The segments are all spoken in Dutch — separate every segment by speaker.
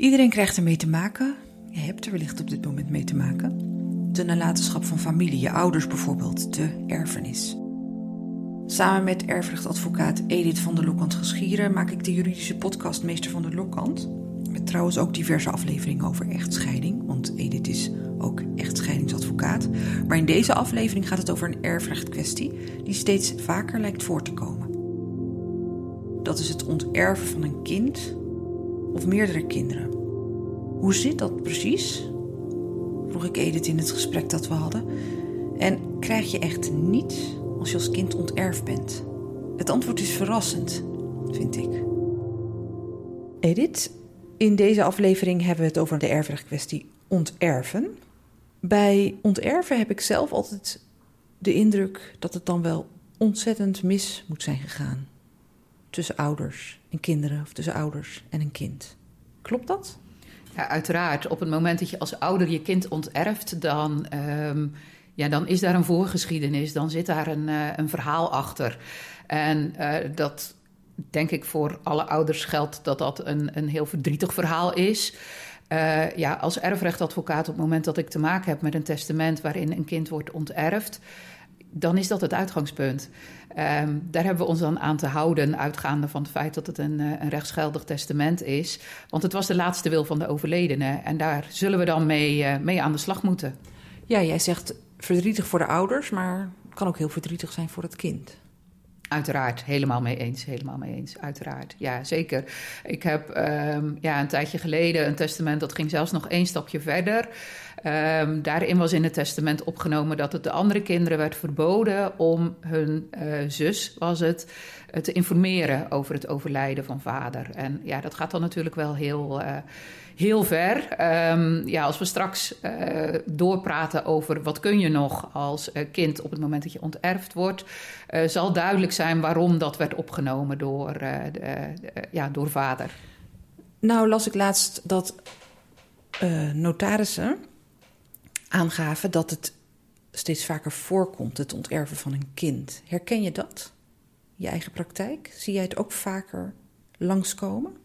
Speaker 1: Iedereen krijgt ermee te maken. Je hebt er wellicht op dit moment mee te maken. De nalatenschap van familie, je ouders bijvoorbeeld, de erfenis. Samen met erfrechtadvocaat Edith van der Lokkant Geschieren maak ik de juridische podcast Meester van der Lokkant. Met trouwens ook diverse afleveringen over echtscheiding, want Edith is ook echtscheidingsadvocaat. Maar in deze aflevering gaat het over een erfrechtkwestie die steeds vaker lijkt voor te komen. Dat is het onterven van een kind of meerdere kinderen. Hoe zit dat precies? Vroeg ik Edith in het gesprek dat we hadden. En krijg je echt niets als je als kind onterfd bent? Het antwoord is verrassend, vind ik. Edith, in deze aflevering hebben we het over de erfrechtkwestie onterven. Bij onterven heb ik zelf altijd de indruk dat het dan wel ontzettend mis moet zijn gegaan. Tussen ouders en kinderen of tussen ouders en een kind. Klopt dat?
Speaker 2: Ja, uiteraard. Op het moment dat je als ouder je kind onterft, dan, ehm, ja, dan is daar een voorgeschiedenis. Dan zit daar een, uh, een verhaal achter. En uh, dat denk ik voor alle ouders geldt dat dat een, een heel verdrietig verhaal is. Uh, ja, als erfrechtadvocaat, op het moment dat ik te maken heb met een testament waarin een kind wordt onterfd, dan is dat het uitgangspunt. Um, daar hebben we ons dan aan te houden, uitgaande van het feit dat het een, een rechtsgeldig testament is. Want het was de laatste wil van de overledene. En daar zullen we dan mee, uh, mee aan de slag moeten.
Speaker 1: Ja, jij zegt verdrietig voor de ouders, maar het kan ook heel verdrietig zijn voor het kind.
Speaker 2: Uiteraard, helemaal mee eens, helemaal mee eens, uiteraard. Ja, zeker. Ik heb um, ja, een tijdje geleden een testament, dat ging zelfs nog één stapje verder. Um, daarin was in het testament opgenomen dat het de andere kinderen werd verboden om hun uh, zus, was het, uh, te informeren over het overlijden van vader. En ja, dat gaat dan natuurlijk wel heel... Uh, heel ver. Um, ja, als we straks uh, doorpraten over wat kun je nog als uh, kind op het moment dat je onterfd wordt, uh, zal duidelijk zijn waarom dat werd opgenomen door, ja, door vader.
Speaker 1: Nou, las ik laatst dat notarissen aangaven dat het steeds vaker voorkomt, het onterven van een kind. Herken je dat? Je eigen praktijk? Zie jij het ook vaker langskomen?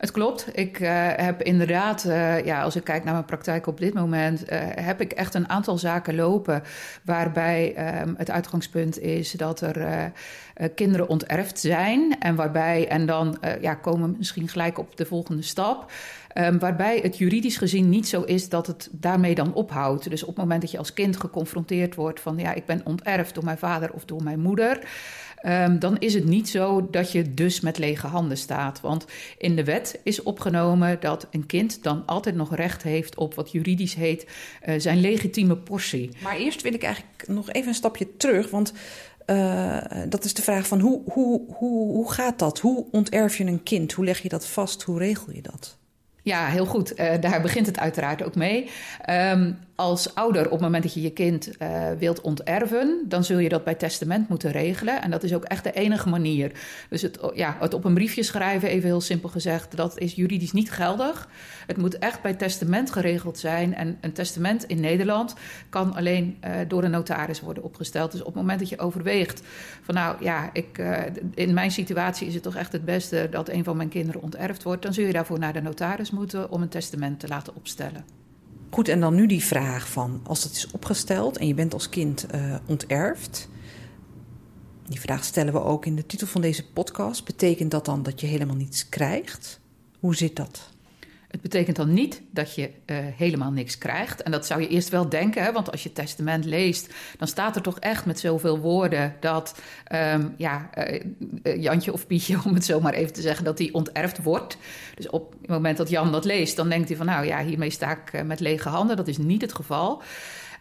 Speaker 2: Het klopt. Ik uh, heb inderdaad, uh, ja, als ik kijk naar mijn praktijk op dit moment, uh, heb ik echt een aantal zaken lopen waarbij um, het uitgangspunt is dat er kinderen onterfd zijn en waarbij, en dan ja, komen we misschien gelijk op de volgende stap. Um, waarbij het juridisch gezien niet zo is dat het daarmee dan ophoudt. Dus op het moment dat je als kind geconfronteerd wordt van ja, ik ben onterfd door mijn vader of door mijn moeder. Um, dan is het niet zo dat je dus met lege handen staat. Want in de wet is opgenomen dat een kind dan altijd nog recht heeft op wat juridisch heet uh, zijn legitieme portie.
Speaker 1: Maar eerst wil ik eigenlijk nog even een stapje terug. Want uh, dat is de vraag van hoe, hoe, hoe, hoe gaat dat? Hoe onterf je een kind? Hoe leg je dat vast? Hoe regel je dat?
Speaker 2: Ja, heel goed. Uh, daar begint het uiteraard ook mee. Um, als ouder, op het moment dat je je kind uh, wilt onterven, dan zul je dat bij testament moeten regelen. En dat is ook echt de enige manier. Dus het, ja, het op een briefje schrijven, even heel simpel gezegd, dat is juridisch niet geldig. Het moet echt bij testament geregeld zijn. En een testament in Nederland kan alleen uh, door een notaris worden opgesteld. Dus op het moment dat je overweegt van nou ja, ik, uh, in mijn situatie is het toch echt het beste dat een van mijn kinderen onterfd wordt, dan zul je daarvoor naar de notaris moeten om een testament te laten opstellen.
Speaker 1: Goed, en dan nu die vraag van als dat is opgesteld en je bent als kind uh, onterfd. Die vraag stellen we ook in de titel van deze podcast. Betekent dat dan dat je helemaal niets krijgt? Hoe zit dat?
Speaker 2: Het betekent dan niet dat je uh, helemaal niks krijgt. En dat zou je eerst wel denken, hè? want als je het testament leest, dan staat er toch echt met zoveel woorden dat um, ja, uh, Jantje of Pietje, om het zo maar even te zeggen, dat die onterfd wordt. Dus op het moment dat Jan dat leest, dan denkt hij van nou ja, hiermee sta ik met lege handen. Dat is niet het geval.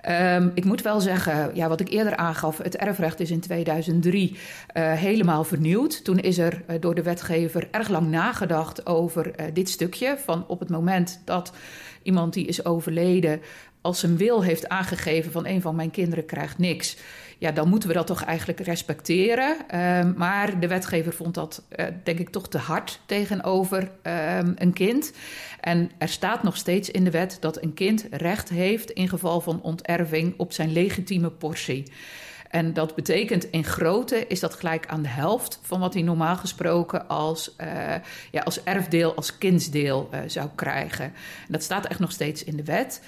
Speaker 2: Um, ik moet wel zeggen, ja, wat ik eerder aangaf, het erfrecht is in 2003 uh, helemaal vernieuwd. Toen is er uh, door de wetgever erg lang nagedacht over uh, dit stukje. Van op het moment dat iemand die is overleden als zijn wil heeft aangegeven van een van mijn kinderen krijgt niks ja, dan moeten we dat toch eigenlijk respecteren. Um, maar de wetgever vond dat, uh, denk ik, toch te hard tegenover um, een kind. En er staat nog steeds in de wet dat een kind recht heeft in geval van onterving op zijn legitieme portie. En dat betekent in grootte is dat gelijk aan de helft van wat hij normaal gesproken als, uh, ja, als erfdeel, als kindsdeel uh, zou krijgen. En dat staat echt nog steeds in de wet.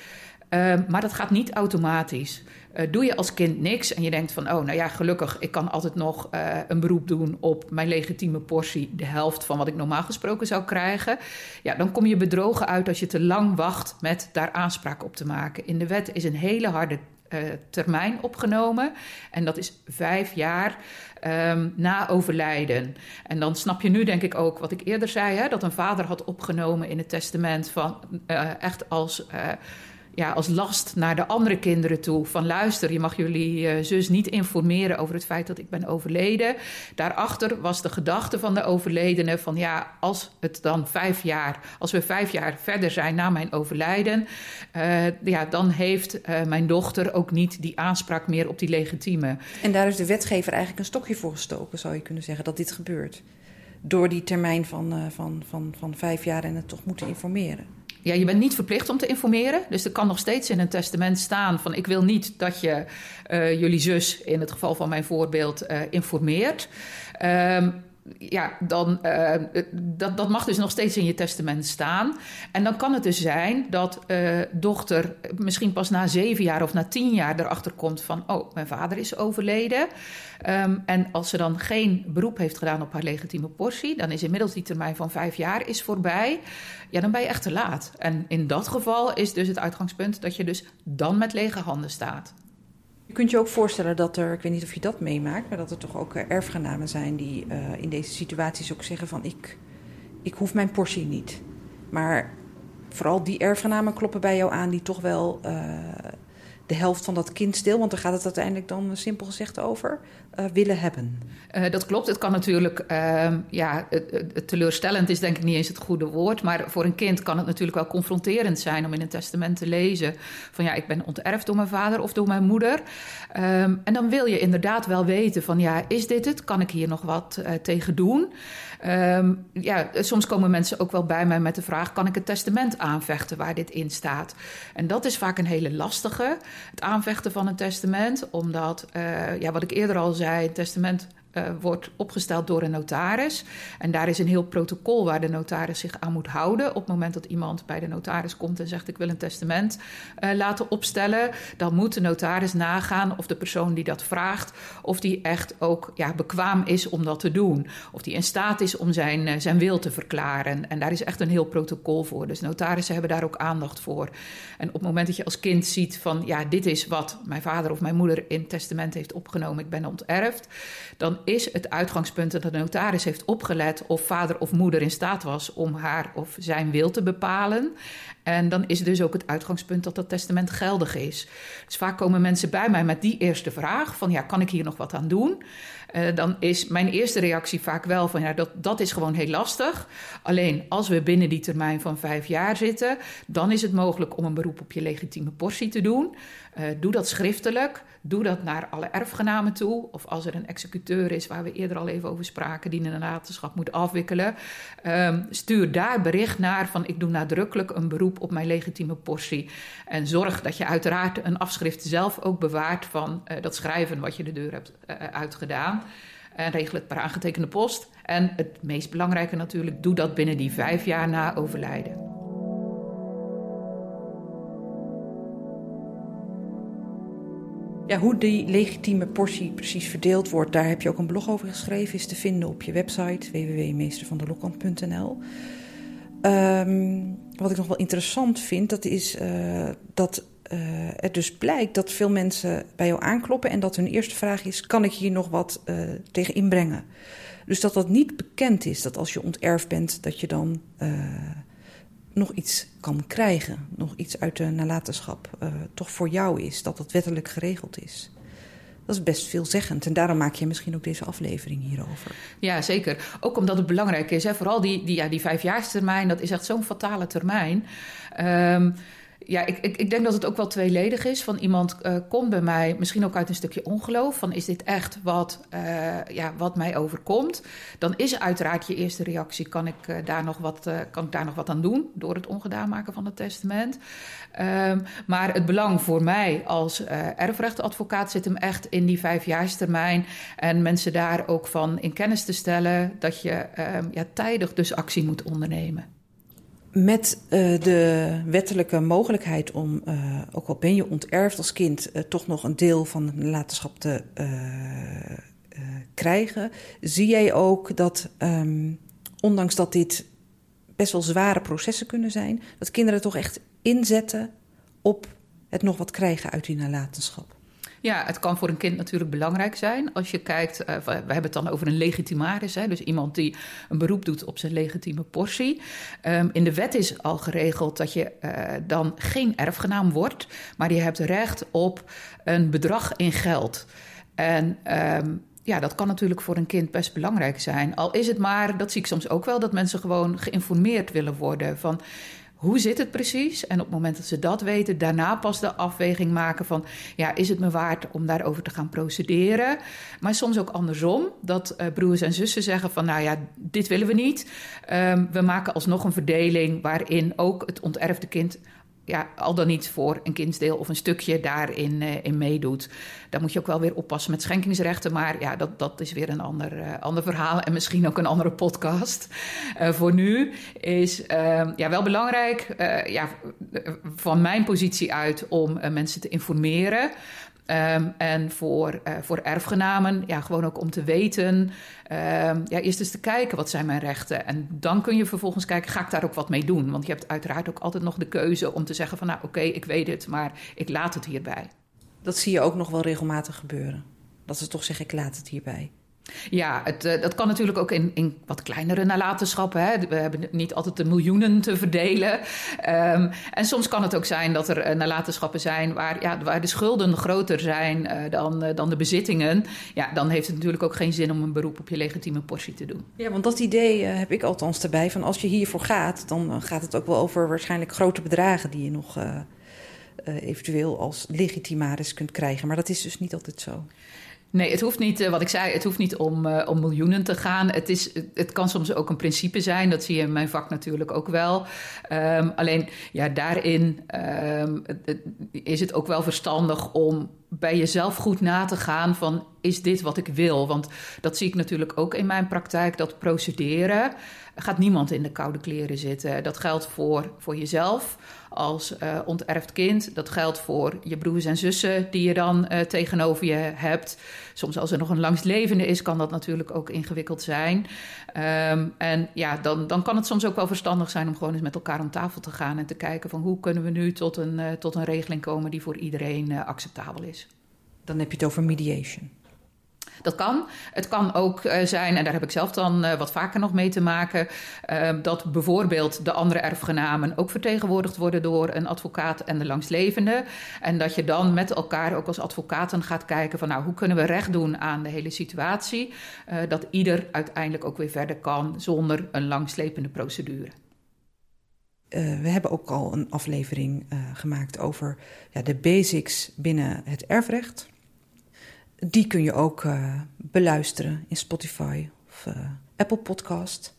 Speaker 2: Uh, maar dat gaat niet automatisch. Uh, doe je als kind niks en je denkt van, oh, nou ja, gelukkig, ik kan altijd nog uh, een beroep doen op mijn legitieme portie, de helft van wat ik normaal gesproken zou krijgen. Ja, dan kom je bedrogen uit als je te lang wacht met daar aanspraak op te maken. In de wet is een hele harde uh, termijn opgenomen en dat is vijf jaar. Um, na overlijden. En dan snap je nu, denk ik ook, wat ik eerder zei: hè, dat een vader had opgenomen in het testament van echt als ja, als last naar de andere kinderen toe. Van luister, je mag jullie uh, zus niet informeren over het feit dat ik ben overleden. Daarachter was de gedachte van de overledene van ja, als het dan vijf jaar, als we vijf jaar verder zijn na mijn overlijden, uh, ja, dan heeft uh, mijn dochter ook niet die aanspraak meer op die legitieme.
Speaker 1: En daar is de wetgever eigenlijk een stokje voor gestoken, zou je kunnen zeggen, dat dit gebeurt. Door die termijn van, van, van, van vijf jaar en het toch moeten informeren.
Speaker 2: Ja, je bent niet verplicht om te informeren. Dus er kan nog steeds in een testament staan van ik wil niet dat je uh, jullie zus, in het geval van mijn voorbeeld, uh, informeert. Um, ja, dan, uh, dat, dat mag dus nog steeds in je testament staan. En dan kan het dus zijn dat uh, dochter misschien pas na zeven jaar of na tien jaar erachter komt van... oh, mijn vader is overleden. Um, en als ze dan geen beroep heeft gedaan op haar legitieme portie... dan is inmiddels die termijn van vijf jaar is voorbij. Ja, dan ben je echt te laat. En in dat geval is dus het uitgangspunt dat je dus dan met lege handen staat.
Speaker 1: Je kunt je ook voorstellen dat er, ik weet niet of je dat meemaakt, maar dat er toch ook erfgenamen zijn die uh, in deze situaties ook zeggen van ik, ik hoef mijn portie niet. Maar vooral die erfgenamen kloppen bij jou aan die toch wel uh, de helft van dat kindsdeel, want daar gaat het uiteindelijk dan simpel gezegd over, uh, willen hebben.
Speaker 2: Uh, dat klopt. Het kan natuurlijk, uh, ja, teleurstellend is denk ik niet eens het goede woord, maar voor een kind kan het natuurlijk wel confronterend zijn om in een testament te lezen van ja, ik ben onterfd door mijn vader of door mijn moeder. Um, en dan wil je inderdaad wel weten van ja, is dit het? Kan ik hier nog wat tegen doen? Um, ja, soms komen mensen ook wel bij mij met de vraag: kan ik het testament aanvechten waar dit in staat? En dat is vaak een hele lastige, het aanvechten van een testament, omdat, uh, ja, wat ik eerder al zei, het testament uh, wordt opgesteld door een notaris. En daar is een heel protocol waar de notaris zich aan moet houden. Op het moment dat iemand bij de notaris komt en zegt: Ik wil een testament uh, laten opstellen, dan moet de notaris nagaan of de persoon die dat vraagt, of die echt ook ja, bekwaam is om dat te doen. Of die in staat is om zijn, uh, zijn wil te verklaren. En daar is echt een heel protocol voor. Dus notarissen hebben daar ook aandacht voor. En op het moment dat je als kind ziet van ja, dit is wat mijn vader of mijn moeder in testament heeft opgenomen, ik ben onterfd, dan is het uitgangspunt dat de notaris heeft opgelet of vader of moeder in staat was om haar of zijn wil te bepalen. En dan is dus ook het uitgangspunt dat dat testament geldig is. Dus vaak komen mensen bij mij met die eerste vraag: van ja, kan ik hier nog wat aan doen? Uh, dan is mijn eerste reactie vaak wel van ja, dat, dat is gewoon heel lastig. Alleen als we binnen die termijn van vijf jaar zitten, dan is het mogelijk om een beroep op je legitieme portie te doen. Uh, doe dat schriftelijk. Doe dat naar alle erfgenamen toe. Of als er een executeur is, waar we eerder al even over spraken, die een nalatenschap moet afwikkelen. Um, stuur daar bericht naar van ik doe nadrukkelijk een beroep op mijn legitieme portie. En zorg dat je uiteraard een afschrift zelf ook bewaart van uh, dat schrijven wat je de deur hebt uh, uitgedaan. En regel het per aangetekende post. En het meest belangrijke natuurlijk, doe dat binnen die vijf jaar na overlijden.
Speaker 1: Ja, hoe die legitieme portie precies verdeeld wordt, daar heb je ook een blog over geschreven. Is te vinden op je website www.meestervandelokant.nl. Um, wat ik nog wel interessant vind, dat is uh, dat het dus blijkt dat veel mensen bij jou aankloppen en dat hun eerste vraag is: kan ik hier nog wat uh, tegen inbrengen? Dus dat dat niet bekend is, dat als je onterfd bent, dat je dan nog iets kan krijgen, nog iets uit de nalatenschap toch voor jou is, dat dat wettelijk geregeld is. Dat is best veelzeggend. En daarom maak je misschien ook deze aflevering hierover.
Speaker 2: Ja, zeker. Ook omdat het belangrijk is. Hè? Vooral die, die, ja, die vijfjaarstermijn, dat is echt zo'n fatale termijn. Um, ja, ik, ik, ik, denk dat het ook wel tweeledig is. Van iemand uh, komt bij mij, misschien ook uit een stukje ongeloof. Van is dit echt wat, uh, ja, wat mij overkomt? Dan is uiteraard je eerste reactie: kan ik, uh, daar, nog wat, kan ik daar nog wat aan doen? Door het ongedaan maken van het testament. Um, maar het belang voor mij als erfrechtadvocaat zit hem echt in die vijfjaarstermijn. En mensen daar ook van in kennis te stellen dat je um, ja, tijdig dus actie moet ondernemen.
Speaker 1: Met uh, de wettelijke mogelijkheid om, uh, ook al ben je onterfd als kind, uh, toch nog een deel van de nalatenschap te krijgen, zie jij ook dat, um, ondanks dat dit best wel zware processen kunnen zijn, dat kinderen toch echt inzetten op het nog wat krijgen uit die nalatenschap?
Speaker 2: Ja, het kan voor een kind natuurlijk belangrijk zijn. Als je kijkt, uh, we hebben het dan over een legitimaris, hè, dus iemand die een beroep doet op zijn legitieme portie. Um, in de wet is al geregeld dat je uh, dan geen erfgenaam wordt, maar je hebt recht op een bedrag in geld. En um, ja, dat kan natuurlijk voor een kind best belangrijk zijn. Al is het maar, dat zie ik soms ook wel, dat mensen gewoon geïnformeerd willen worden van hoe zit het precies? En op het moment dat ze dat weten, daarna pas de afweging maken van, ja, is het me waard om daarover te gaan procederen? Maar soms ook andersom, dat uh, broers en zussen zeggen van, nou ja, dit willen we niet. Um, we maken alsnog een verdeling waarin ook het onterfde kind ja, al dan niet voor een kindsdeel of een stukje daarin uh, in meedoet. Daar moet je ook wel weer oppassen met schenkingsrechten. Maar ja, dat, dat is weer een ander, uh, ander verhaal en misschien ook een andere podcast. Uh, voor nu is ehm, ja, wel belangrijk, ja, van mijn positie uit, om mensen te informeren. Um, en voor, uh, voor erfgenamen, ja, gewoon ook om te weten. Um, ja, eerst eens te kijken, wat zijn mijn rechten? En dan kun je vervolgens kijken, ga ik daar ook wat mee doen? Want je hebt uiteraard ook altijd nog de keuze om te zeggen van... nou, oké, ik weet het, maar ik laat het hierbij.
Speaker 1: Dat zie je ook nog wel regelmatig gebeuren. Dat ze toch zeggen, ik laat het hierbij.
Speaker 2: Ja, het, uh, dat kan natuurlijk ook in, in wat kleinere nalatenschappen. Hè. We hebben niet altijd de miljoenen te verdelen. Um, en soms kan het ook zijn dat er uh, nalatenschappen zijn waar, ja, waar de schulden groter zijn uh, dan, dan de bezittingen. Ja, dan heeft het natuurlijk ook geen zin om een beroep op je legitieme portie te doen.
Speaker 1: Ja, want dat idee heb ik althans erbij. Van als je hiervoor gaat, dan gaat het ook wel over waarschijnlijk grote bedragen die je nog eventueel als legitimaris kunt krijgen. Maar dat is dus niet altijd zo.
Speaker 2: Nee, het hoeft niet, wat ik zei, het hoeft niet om, uh, om miljoenen te gaan. Het, is, het kan soms ook een principe zijn. Dat zie je in mijn vak natuurlijk ook wel. Um, alleen, ja, daarin um, is het ook wel verstandig om bij jezelf goed na te gaan van is dit wat ik wil? Want dat zie ik natuurlijk ook in mijn praktijk, dat procederen gaat niemand in de koude kleren zitten. Dat geldt voor, voor jezelf als uh, onterfd kind. Dat geldt voor je broers en zussen die je dan uh, tegenover je hebt. Soms als er nog een langstlevende is, kan dat natuurlijk ook ingewikkeld zijn. Um, en ja, dan, dan kan het soms ook wel verstandig zijn om gewoon eens met elkaar om tafel te gaan en te kijken van hoe kunnen we nu tot een, uh, tot een regeling komen die voor iedereen acceptabel is.
Speaker 1: Dan heb je het over mediation.
Speaker 2: Dat kan. Het kan ook uh, zijn, en daar heb ik zelf dan uh, wat vaker nog mee te maken, uh, dat bijvoorbeeld de andere erfgenamen ook vertegenwoordigd worden door een advocaat en de langstlevende. En dat je dan met elkaar ook als advocaten gaat kijken van nou, hoe kunnen we recht doen aan de hele situatie, dat ieder uiteindelijk ook weer verder kan zonder een langslepende procedure.
Speaker 1: Uh, we hebben ook al een aflevering uh, gemaakt over ja, de basics binnen het erfrecht. Die kun je ook uh, beluisteren in Spotify of Apple Podcast.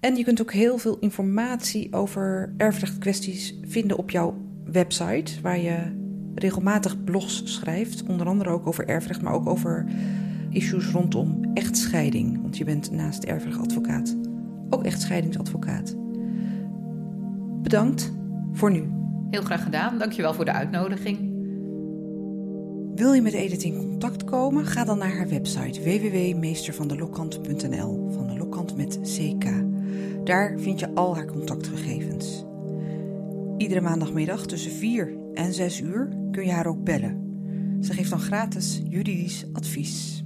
Speaker 1: En je kunt ook heel veel informatie over erfrechtkwesties vinden op jouw website, waar je regelmatig blogs schrijft, onder andere ook over erfrecht, maar ook over issues rondom echtscheiding. Want je bent naast erfrechtadvocaat ook echtscheidingsadvocaat. Bedankt voor nu.
Speaker 2: Heel graag gedaan. Dankjewel voor de uitnodiging.
Speaker 1: Wil je met Edith in contact komen? Ga dan naar haar website www.meestervandelokkant.nl van de Lokkant met CK. Daar vind je al haar contactgegevens. Iedere maandagmiddag tussen 4 en 6 uur kun je haar ook bellen. Ze geeft dan gratis juridisch advies.